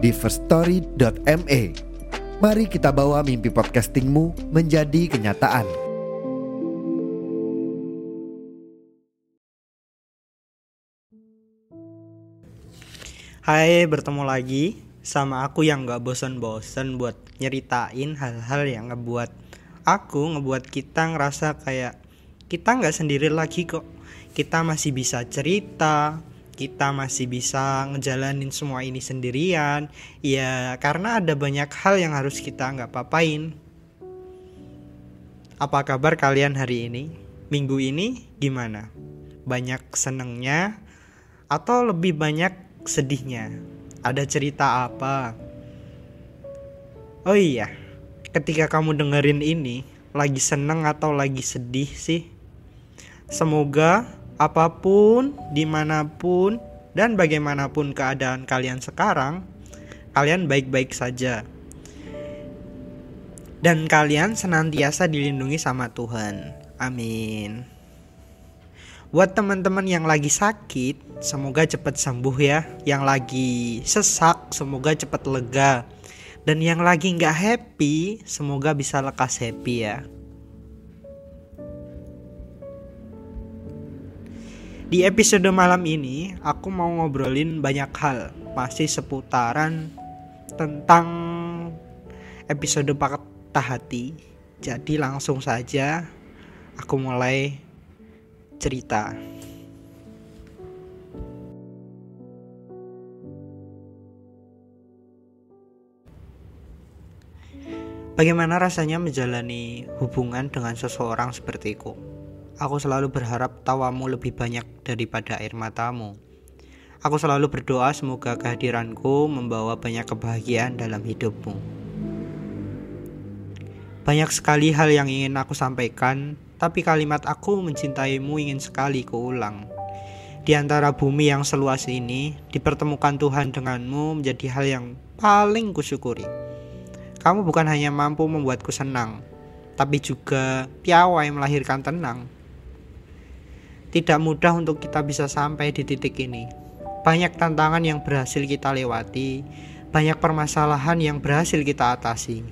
di firststory.me. Mari kita bawa mimpi podcastingmu menjadi kenyataan. Hai, bertemu lagi sama aku yang gak bosan-bosan buat nyeritain hal-hal yang ngebuat aku, ngebuat kita ngerasa kayak kita nggak sendiri lagi kok. Kita masih bisa cerita, kita masih bisa ngejalanin semua ini sendirian. Ya, karena ada banyak hal yang harus kita nggak papain. Apa kabar kalian hari ini? Minggu ini gimana? Banyak senengnya atau lebih banyak sedihnya? Ada cerita apa? Oh iya, ketika kamu dengerin ini, lagi seneng atau lagi sedih sih? Semoga apa pun, di mana pun, dan bagaimanapun keadaan kalian sekarang, kalian baik-baik saja. Dan kalian senantiasa dilindungi sama Tuhan. Amin. Buat teman-teman yang lagi sakit, semoga cepat sembuh ya. Yang lagi sesak, semoga cepat lega. Dan yang lagi nggak happy, semoga bisa lekas happy ya. Di episode malam ini, aku mau ngobrolin banyak hal, masih seputaran tentang episode patah hati. Jadi langsung saja aku mulai cerita. Bagaimana rasanya menjalani hubungan dengan seseorang sepertiku? Aku selalu berharap tawamu lebih banyak daripada air matamu. Aku selalu berdoa semoga kehadiranku membawa banyak kebahagiaan dalam hidupmu. Banyak sekali hal yang ingin aku sampaikan, tapi kalimat aku mencintaimu ingin sekali kuulang. Di antara bumi yang seluas ini, dipertemukan Tuhan denganmu menjadi hal yang paling kusyukuri. Kamu bukan hanya mampu membuatku senang, tapi juga piawai melahirkan tenang. Tidak mudah untuk kita bisa sampai di titik ini. Banyak tantangan yang berhasil kita lewati, banyak permasalahan yang berhasil kita atasi,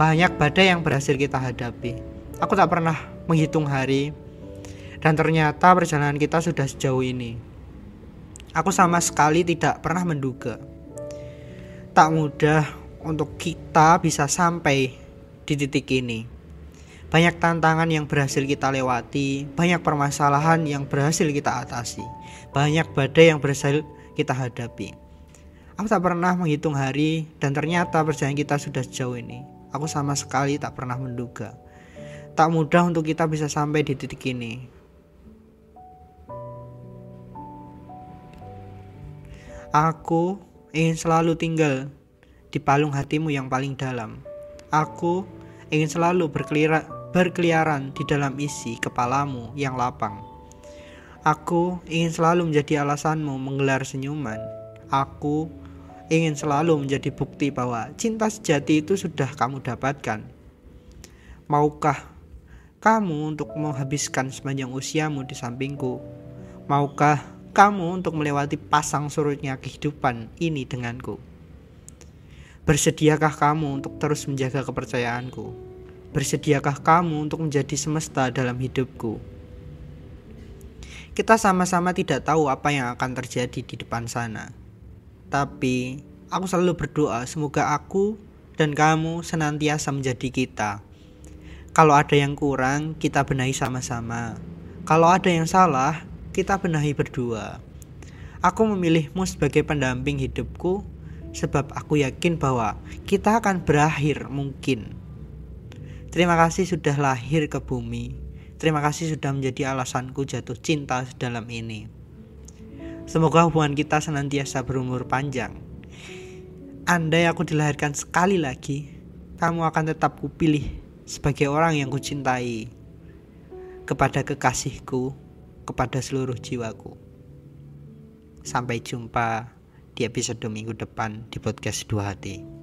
banyak badai yang berhasil kita hadapi. Aku tak pernah menghitung hari, dan ternyata perjalanan kita sudah sejauh ini. Aku sama sekali tidak pernah menduga. Tak mudah untuk kita bisa sampai di titik ini. Banyak tantangan yang berhasil kita lewati, banyak permasalahan yang berhasil kita atasi, banyak badai yang berhasil kita hadapi. Aku tak pernah menghitung hari dan ternyata perjalanan kita sudah sejauh ini. Aku sama sekali tak pernah menduga. Tak mudah untuk kita bisa sampai di titik ini. Aku ingin selalu tinggal di palung hatimu yang paling dalam. Aku ingin selalu berkelira, berkeliaran di dalam isi kepalamu yang lapang. Aku ingin selalu menjadi alasanmu menggelar senyuman. Aku ingin selalu menjadi bukti bahwa cinta sejati itu sudah kamu dapatkan. Maukah kamu untuk menghabiskan sepanjang usiamu di sampingku? Maukah kamu untuk melewati pasang surutnya kehidupan ini denganku? Bersediakah kamu untuk terus menjaga kepercayaanku? Bersediakah kamu untuk menjadi semesta dalam hidupku? Kita sama-sama tidak tahu apa yang akan terjadi di depan sana. Tapi aku selalu berdoa semoga aku dan kamu senantiasa menjadi kita. Kalau ada yang kurang, kita benahi sama-sama. Kalau ada yang salah, kita benahi berdua. Aku memilihmu sebagai pendamping hidupku sebab aku yakin bahwa kita akan berakhir mungkin. Terima kasih sudah lahir ke bumi. Terima kasih sudah menjadi alasanku jatuh cinta dalam ini. Semoga hubungan kita senantiasa berumur panjang. andai aku dilahirkan sekali lagi, kamu akan tetap kupilih sebagai orang yang kucintai kepada kekasihku, kepada seluruh jiwaku. Sampai jumpa di episode minggu depan di podcast Dua Hati.